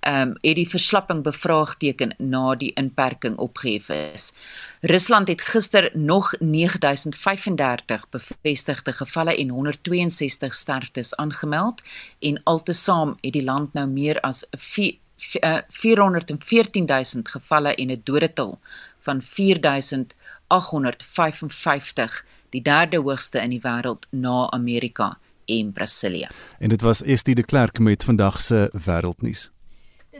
ehm um, het die verslapping bevraagteken na die inperking opgehef is. Rusland het gister nog 9035 bevestigde gevalle en 162 sterftes aangemeld en altesaam het die land nou meer as 4 414000 eh, gevalle en 'n dodetal van 4855, die derde hoogste in die wêreld na Amerika en Brasilië. En dit was Estie de Klerk met vandag se wêreldnuus.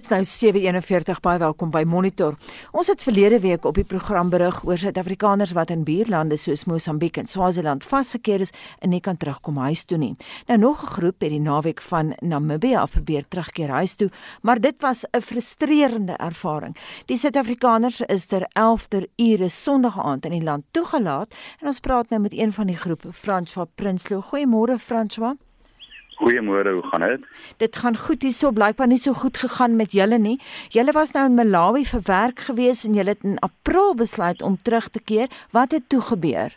Dit is nou 7:41 baie welkom by Monitor. Ons het verlede week op die program berig oor Suid-Afrikaners wat in buurlande soos Mosambiek en Swaziland vasgekeer is en nie kan terugkom huis toe nie. Nou nog 'n groep het die naweek van Namibië af probeer terugkeer huis toe, maar dit was 'n frustrerende ervaring. Die Suid-Afrikaners is ter 11ter ure Sondag aand in die land toegelaat en ons praat nou met een van die groep, François Prinsloo. Goeiemôre François. Goeiemôre, hoe gaan dit? Dit gaan goed hierso, blykbaar nie so goed gegaan met julle nie. Julle was nou in Malawi vir werk gewees en julle het in April besluit om terug te keer. Wat het toe gebeur?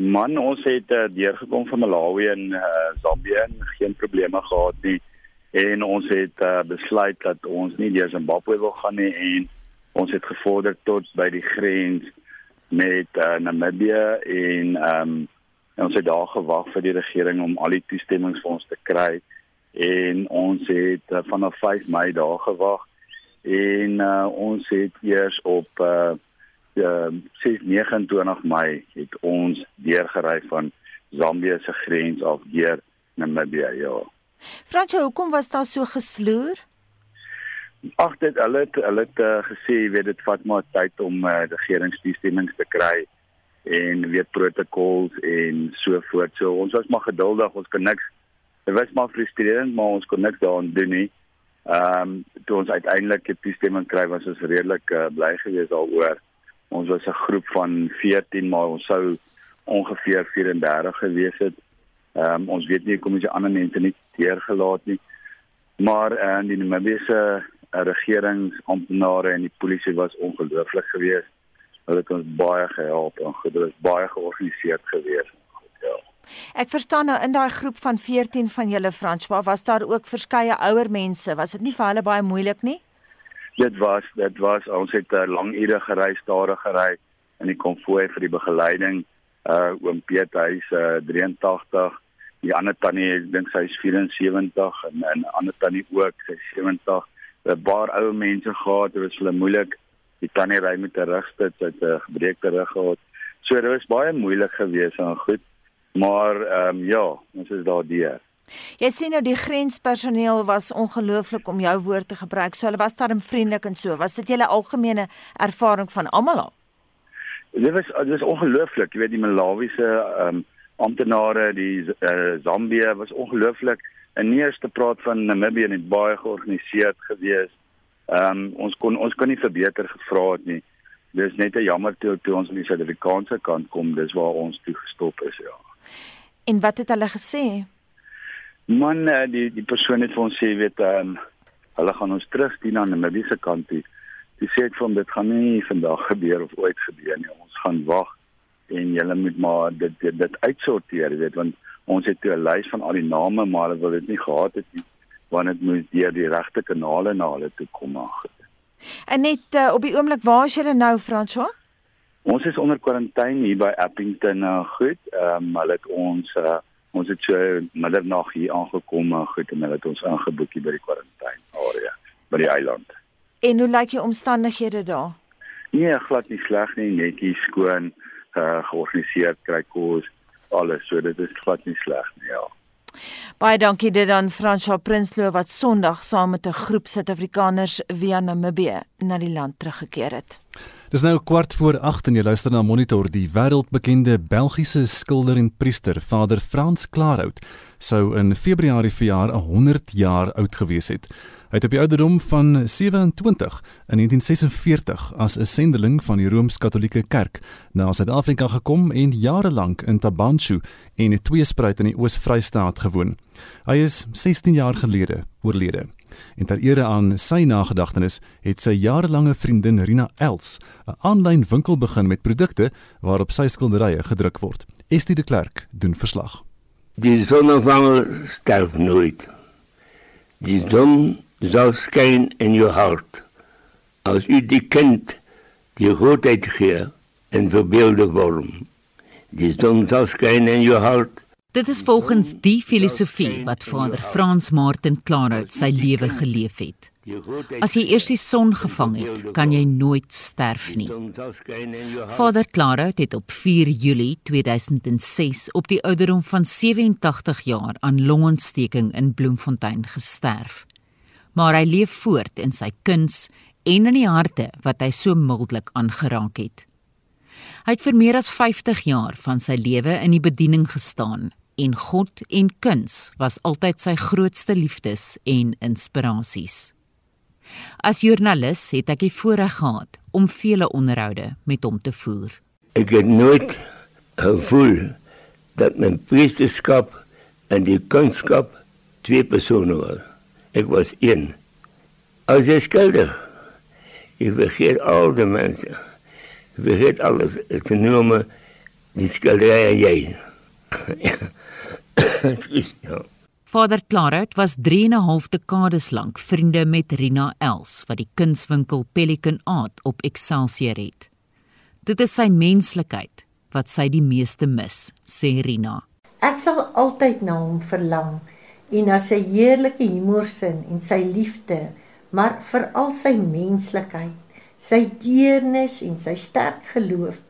Man, ons het uh, deurgekom van Malawi en uh, Zambië en geen probleme gehad nie. En ons het uh, besluit dat ons nie deur Zimbabwe wil gaan nie en ons het gevorder tot by die grens met uh, Namibië en ehm um, en ons het daar gewag vir die regering om al die toestemmings vir ons te kry en ons het uh, vanaf 5 Mei daar gewag en uh, ons het eers op uh, uh 29 Mei het ons deurgery van Zambië se grens af deur Namibië ja. Franco, hoekom was daar so gesloer? Ag dit hulle het hulle het uh, gesê jy weet dit vat maar tyd om uh, regeringstoestemmings te kry en weer protokols en so voort. So ons was maar geduldig, ons kon niks dit was maar frustrerend, maar ons kon niks daaraan doen nie. Ehm um, toe ons uiteindelik die toestemming kry, was ons redelik uh, bly geweest daaroor. Ons was 'n groep van 14, maar ons sou ongeveer 34 gewees het. Ehm um, ons weet nie hoekom die ander mense nie deurgelaat nie. Maar uh, die Namibiese uh, regeringsamptenare en die polisie was ongelooflik geweest hulle het ons baie gehelp en dit was baie georganiseerd geweest. Ja. Ek verstaan nou in daai groep van 14 van julle François was daar ook verskeie ouer mense. Was dit nie vir hulle baie moeilik nie? Dit was dit was ons het 'n uh, lang ure gery, stadig gery in die konvooi vir die begeleiding. Uh oom Piet hy's uh, 83. Die ander tannie, ek dink sy is 74 en 'n ander tannie ook, sy is 70. 'n Paar ou mense gehad, dit was hulle moeilik die tannie ry met 'n rugstits uit 'n gebreekte rug gehad. So dit was baie moeilik geweest en goed. Maar ehm um, ja, ons is daar deur. Jy sien nou die grenspersoneel was ongelooflik om jou woord te gebruik. So hulle was darm vriendelik en so. Was dit julle algemene ervaring van almal al? Dit was dit was ongelooflik. Jy weet die Malawiese ehm um, amptenare, die uh, Zambië was ongelooflik. En nie eers te praat van Namibië dit baie georganiseerd geweest. Ehm um, ons kon ons kon nie verbeter gevra het nie. Dis net 'n jammer toe toe ons aan die Suid-Afrikaanse kant kom, dis waar ons toe gestop is, ja. En wat het hulle gesê? Man, uh, die die persoon het vir ons sê weet ehm um, hulle gaan ons terugdien aan die Namibiese kant toe. Dis sê ek van dit gaan nie vandag gebeur of ooit gebeur nie. Ons gaan wag en julle moet maar dit dit, dit uitsorteer, weet want ons het 'n lys van al die name maar hulle wil dit nie gehad het nie want dit moet deur die regte kanale na hulle toe kom maar. En net uh, op die oomblik waar is julle nou François? Ons is onder kwarantyne hier by Appington uh, goed. Ehm um, hulle het ons uh, ons het so middernag hier aangekom uh, goed en hulle het ons aangeboek hier by die kwarantyne area by die eiland. En hoe lyk die omstandighede daar? Nee, glad nie sleg nie, netjies skoon, uh, georganiseer, kry kos, alles. So dit is glad nie sleg nie, ja. Baie dankie dit aan Franswa Prinsloo wat Sondag saam met 'n groep Suid-Afrikaners via Namibië na die land teruggekeer het. Dis nou kwart voor 8 en jy luister na Monitor die wêreldbekende Belgiese skilder en priester Vader Frans Klaarhout sou in Februarie verjaar 100 jaar oud gewees het. Hy het op die ouderdom van 27 in 1946 as 'n sendeling van die Rooms-Katolieke Kerk na Suid-Afrika gekom en jare lank in Tabanchu en tweespruit in die Oos-Vrystaat gewoon. Hy is 16 jaar gelede oorlede. En ter ere aan sy nagedagtenis het sy jarelange vriendin Rina Els 'n aanlyn winkel begin met produkte waarop sy skilderye gedruk word. Estie de Klerk doen verslag. Die sonnevanger sterf nooit. Die zon zal skyn in jou hart. As u die kind die grootheid gee en verbeelde vorm. Die zon zal skyn in jou hart. Dit is volgens die filosofie wat Vader Frans Martin Klaarhout sy lewe geleef het. As jy eers die son gevang het, kan jy nooit sterf nie. Vader Klaarhout het op 4 Julie 2006 op die ouderdom van 87 jaar aan longontsteking in Bloemfontein gesterf. Maar hy leef voort in sy kuns en in die harte wat hy so mildelik aangeraak het. Hy het vir meer as 50 jaar van sy lewe in die bediening gestaan en God en kuns was altyd sy grootste liefdes en inspirasies. As joernalis het ek die voorreg gehad om vele onderhoude met hom te voer. Ek het nooit gevoel dat my priesterskap en die kunskap twee persone was. Ek was een. As jy skilder, jy vergeet al die mense. Jy vergeet alles. Het is nie om die skilderij en jy. Vader Klaarhout was 3 en 'n half dekades lank vriende met Rina Els wat die kunswinkel Pelican Art op Excelsior het. Dit is sy menslikheid wat sy die meeste mis, sê Rina. Ek sal altyd na hom verlang en na sy heerlike humorsin en sy liefde, maar veral sy menslikheid, sy deernis en sy sterk geloof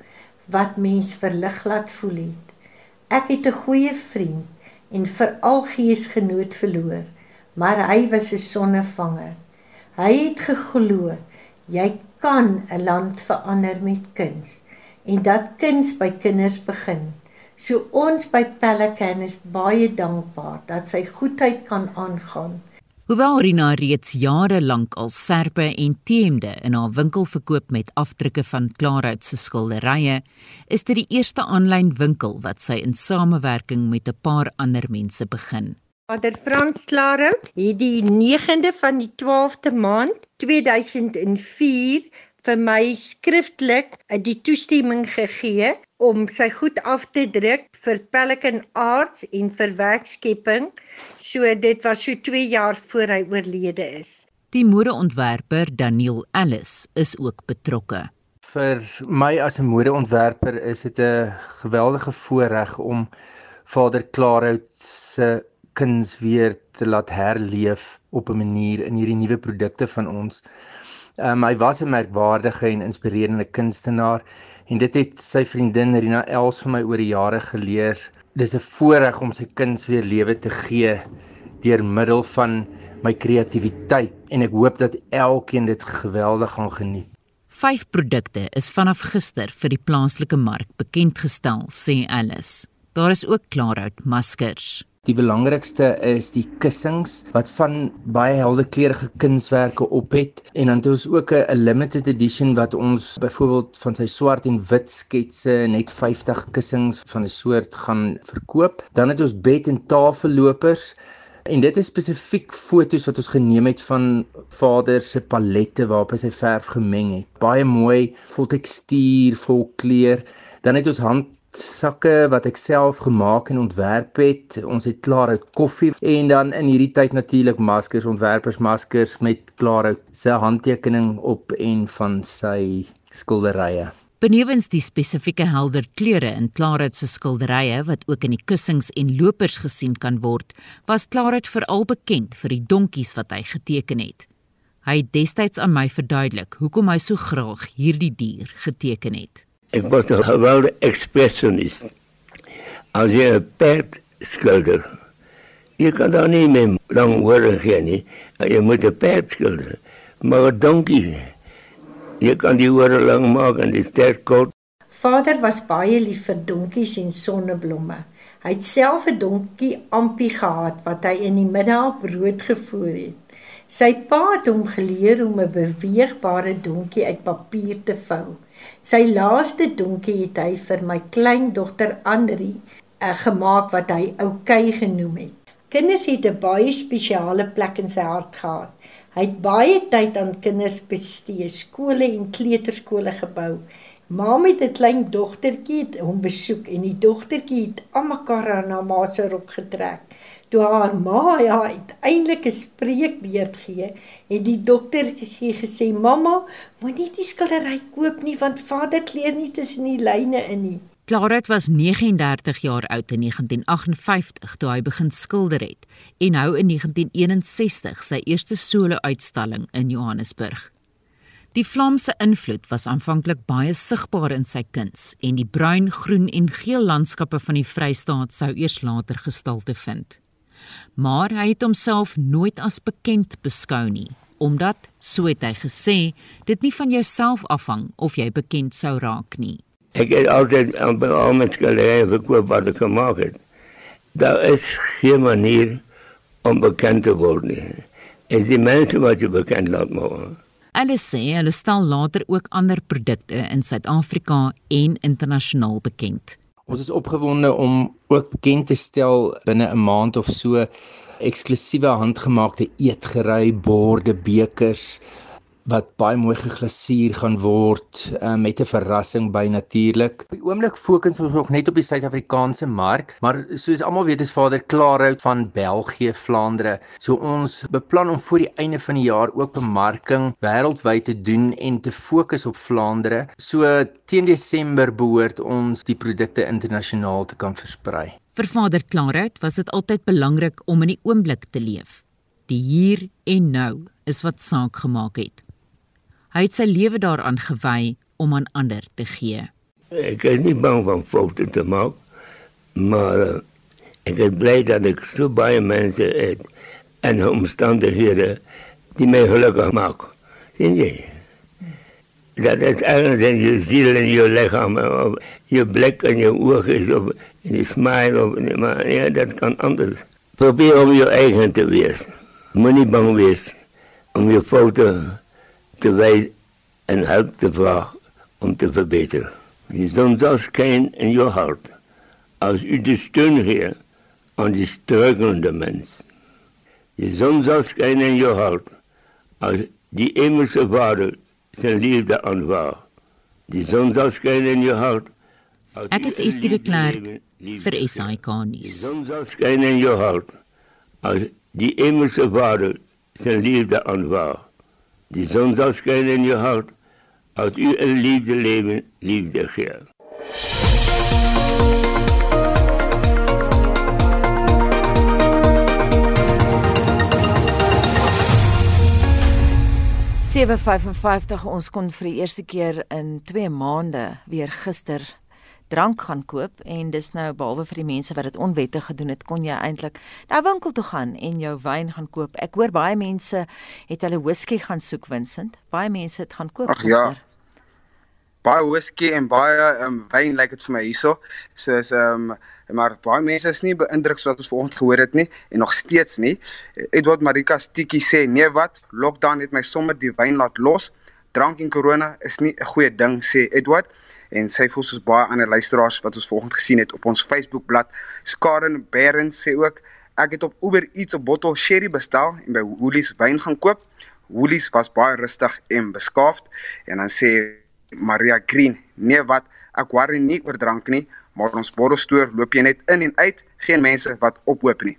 wat mens verlig laat voel het. Ek het 'n goeie vriend en veral geesgenoot verloor, maar hy was 'n sonnevanger. Hy het geglo jy kan 'n land verander met kuns en dat kuns by kinders begin. So ons by Pelican is baie dankbaar dat sy goedheid kan aangaan Hoewel Rina reeds jare lank al serpe en teemde in haar winkel verkoop met afdrukke van Klaarhout se skilderye, is dit die eerste aanlyn winkel wat sy in samewerking met 'n paar ander mense begin. Vader Frans Klaarhout het die 9de van die 12de maand 2004 vir my skriftelik die toestemming gegee om sy goed af te druk vir Pelican Arts en vir werkskepping. So dit was so 2 jaar voor hy oorlede is. Die modeontwerper Daniel Ellis is ook betrokke. Vir my as 'n modeontwerper is dit 'n geweldige voorreg om Vader Klaarhout se kuns weer te laat herleef op 'n manier in hierdie nuwe produkte van ons. Um, hy was 'n merkwaardige en inspirerende kunstenaar en dit het sy vriendin Rina Els vir my oor die jare geleer. Dis 'n voorreg om sy kuns weer lewe te gee deur middel van my kreatiwiteit en ek hoop dat elkeen dit geweldig gaan geniet. Vyf produkte is vanaf gister vir die plaaslike mark bekend gestel, sê Alice. Daar is ook klaarhout maskers. Die belangrikste is die kussings wat van baie helder kleurige kunswerke op het en dan het ons ook 'n limited edition wat ons byvoorbeeld van sy swart en wit sketse net 50 kussings van 'n soort gaan verkoop. Dan het ons bed en tafellopers en dit is spesifiek fotos wat ons geneem het van vader se palette waarop hy sy verf gemeng het. Baie mooi, vol tekstuur, vol kleur. Dan het ons hand sakke wat ek self gemaak en ontwerp het. Ons het klaarhout koffie en dan in hierdie tyd natuurlik maskers, ontwerpersmaskers met klaarhout se handtekening op en van sy skilderye. Benewens die spesifieke helder kleure in Klaarhout se skilderye wat ook in die kussings en lopers gesien kan word, was Klaarhout veral bekend vir die donkies wat hy geteken het. Hy het destyds aan my verduidelik hoekom hy so graag hierdie dier geteken het. Ek was 'n geweldige ekspresionis. As jy 'n perd skilder, jy kan dan nie meer lang woorde gee nie. Jy moet 'n perd skilder. Maar 'n donkie, jy kan die woorde lang maak en dit sterk kort. Vader was baie lief vir donkies en sonneblomme. Hy het self 'n donkie ampie gehad wat hy in die middag brood gevoer het. Sy pa het hom geleer om 'n beweegbare donkie uit papier te vou. Sy laaste donkie het hy vir my kleindogter Andri uh, gemaak wat hy oukei genoem het. Kinders het 'n baie spesiale plek in sy hart gehad. Hy het baie tyd aan kinders bestee, skole en kleuterskole gebou. Mam het 'n klein dogtertjie hom besoek en die dogtertjie het almekaar aan haar ma se rok getrek. Toe haar ma ja uiteindelik 'n spreekbeurt gee, het die dogtertjie gesê: "Mamma, moenie die skildery koop nie want vader kleer nie tussen die lyne in nie." Claret was 39 jaar oud in 1958 toe hy begin skilder het en hou in 1961 sy eerste solo-uitstalling in Johannesburg. Die Vlaamse invloed was aanvanklik baie sigbaar in sy kuns en die bruin, groen en geel landskappe van die Vrystaat sou eers later gestalte vind. Maar hy het homself nooit as bekend beskou nie, omdat, so het hy gesê, dit nie van jouself afhang of jy bekend sou raak nie. Ek het altyd al met skilderye verkoop wat ek gemaak het. Daar is geen manier om bekend te word nie. Is die mense wat jy bekend laat maak. Hulle sê hulle stel later ook ander produkte in Suid-Afrika en internasionaal bekend. Ons is opgewonde om ook bekend te stel binne 'n maand of so eksklusiewe handgemaakte eetgerei borde, bekers, wat baie mooi geglasuur gaan word uh, met 'n verrassing by natuurlik. Op die oomblik fokus ons nog net op die Suid-Afrikaanse mark, maar soos almal weet is Vader Klaarhout van België, Vlaandere. So ons beplan om voor die einde van die jaar ook bemarking wêreldwyd te doen en te fokus op Vlaandere. So teen Desember behoort ons die produkte internasionaal te kan versprei. Vir Vader Klaarhout was dit altyd belangrik om in die oomblik te leef. Die hier en nou is wat saak gemaak het. Hy het sy lewe daaraan gewy om aan ander te gee. Ek is nie bang van foute te maak, maar uh, ek is bly dat ek so baie mense het en omstandighede die my gelukkig maak. Sien jy? Dat is alles in je ziel en je lichaam, of je blik en je ogen, of in je smile, of, maar ja, dat kan anders. Probeer om je eigen te wezen. Moet niet bang wezen om je fouten te wijzen en hulp te vragen om te verbeteren. Je zon zal schijnen in je hart als u de steun geeft aan die struikelende mens. Je zon zal schijnen in je hart als die hemelse vader zijn liefde aanvaardt. Die zon zal schijnen in je hart. Ek is Estie de Klerk vir SAK nuus. Die zon zal schijnen in je hart als die hemelse vader zijn liefde aanvaardt. Die zon zal schijnen in je hart als u een liefde leven, liefde geeft. Sewe 55 ons kon vir die eerste keer in 2 maande weer gister drank gaan koop en dis nou behalwe vir die mense wat dit onwettig gedoen het, kon jy eintlik na 'n winkel toe gaan en jou wyn gaan koop. Ek hoor baie mense het hulle whisky gaan soek, Vincent. Baie mense het gaan koop. Ag ja. Baie whisky en baie um, wyn lyk like dit vir my hierso. Soos ehm um, maar baie mense is nie beïndruk soos wat ons vanoggend gehoor het nie en nog steeds nie. Edward Marika Stikkie sê nee wat, lockdown het my sommer die wyn laat los. Drank en corona is nie 'n goeie ding sê Edward en sy voel soos baie ander luisteraars wat ons vanoggend gesien het op ons Facebookblad. Skaren Berens sê ook ek het op Uber Eats 'n bottel sherry bestel en by Woolies wyn gaan koop. Woolies was baie rustig en beskaafd en dan sê Maria Green, nee wat, ek worry nie oor drank nie, maar ons borrelstoer loop jy net in en uit, geen mense wat ophoop nie.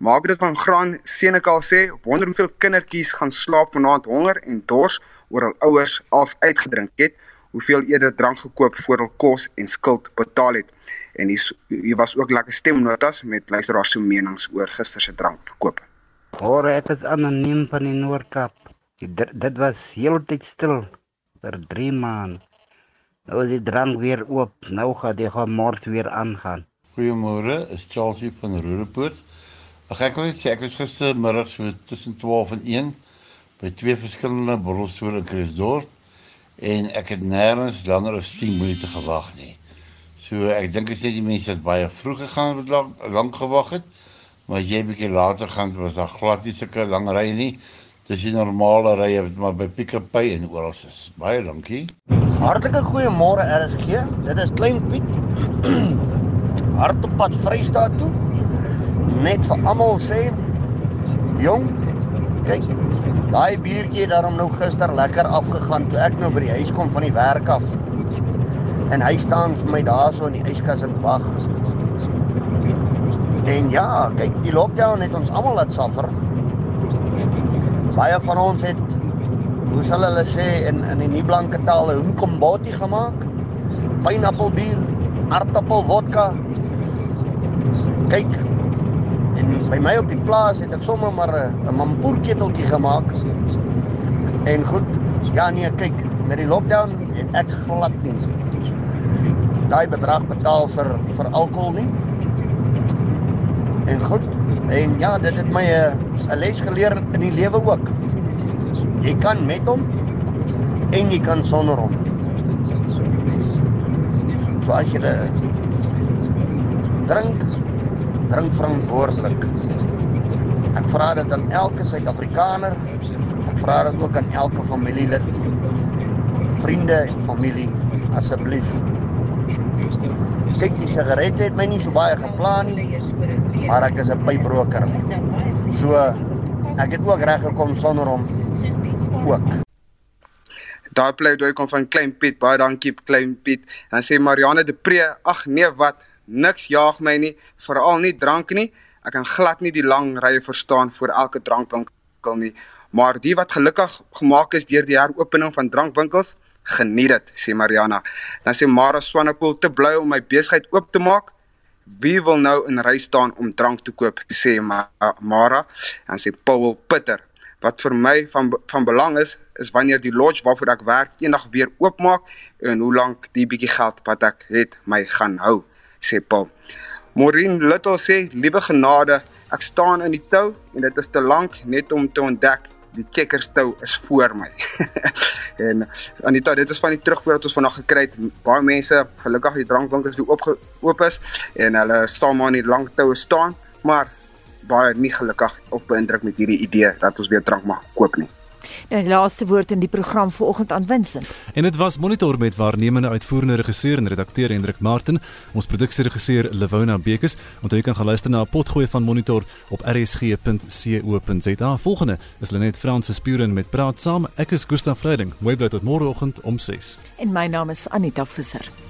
Dit van Graan Senekal sê, wonder hoeveel kindertjies gaan slaap vanaand honger en dors oor hul ouers als uitgedrink het hoeveel eerder drank gekoop voor hul kos en skuld betaal het. En hier hier was ook lekker stemnotas met luisteraars se menings oor gister se drankverkoop. Hoor ek is anoniem van die Noord-Kaap. Dit was heeltyd stil vir 3 maande. Nou is die drank weer oop. Nou gaan die gemors weer aangaan. Goeiemôre, is Charlesie van Rodepoort. Ag ek wil sê ek was gistermiddag so tussen 12 en 1 by twee verskillende borrelstore in Kruisdorp en ek het nêrens langer as 10 minute gewag nie. So ek dink as jy die mense het baie vroeg gegaan het lank, lank gewag het, maar jy bietjie later gaan was daar glad nie sulke lang rye nie. Dis die normale rye wat maar by Pick n Pay en oral is. Baie dankie. Hartlike goeiemôre RSG. Dit is Klein Piet. Hartopad Vrystaat toe. net vir almal sê, jong, kyk, daai biertjie het daarom nou gister lekker afgegaan toe ek nou by die huis kom van die werk af. En hy staan vir my daarso in die yskas en wag. En ja, kyk, die lockdown het ons almal laat suffer. Baie van ons het hoe sal hulle sê in in die nie blanke taal 'n humkomboti gemaak. Pineappelbier, aardappelvodka. Kyk. By my op die plaas het ek sommer maar 'n mampoerketeltjie gemaak. En goed, ja nee, kyk, met die lockdown het ek glad nie daai bedrag betaal vir vir alkohol nie. En goed, en ja, dit het my 'n 'n les geleer in die lewe ook. Jy kan met hom en jy kan sonder hom. So as jy drink, drink verantwoordelik. Ek vra dit aan elke Suid-Afrikaner. Ek vra dit ook aan elke familielid. Vriende en familie, asseblief. Kyk, die sigarette het my nie so baie geplan nie, maar ek is 'n pyproker. So ek het ook reg gekom sonder hom ook. Daai pleidooi kom van Klein Piet. Baie dankie Klein Piet. Dan sê Marianne de Pre, ag nee wat, niks jaag my nie, veral nie drank nie. Ek kan glad nie die lang rye verstaan voor elke drankwinkel nie. Maar die wat gelukkig gemaak is deur die heropening van drankwinkels, geniet dit, sê Mariana. Dan sê Mara Swanepoel te bly om my besigheid oop te maak. Wie wil nou in ry staan om drank te koop, sê Ma Mara. Dan sê Paul Pitter, wat vir my van van belang is, is wanneer die lodge waarvoor ek werk eendag weer oopmaak en hoe lank die bietjie geld wat ek het my gaan hou, sê Paul. Maureen Little sê, "Liewe genade, ek staan in die tou en dit is te lank net om te ontdek die checkers tou is voor my." en Anita, dit is van die terugvoer wat ons vandag gekry het. Baie mense, gelukkig die drankwinkels weer oop oop is en hulle staan maar in die lang toue staan, maar baie nie gelukkig op beïndruk met hierdie idee dat ons weer drank mag koop nie. En die laaste woord in die program vanoggend aan Vincent. En dit was monitor met waarnemende uitvoerende regisseur en redakteur Hendrik Martin, ons produksieregisseur Lewona Bekes. Onthou jy kan gaan luister na 'n potgooi van monitor op rsg.co.za. Volgende is Lenet Fransis Spuren met praat saam. Ek is Gustaf Vreiding. Mooi bly tot môreoggend om 6. En my naam is Anita Visser.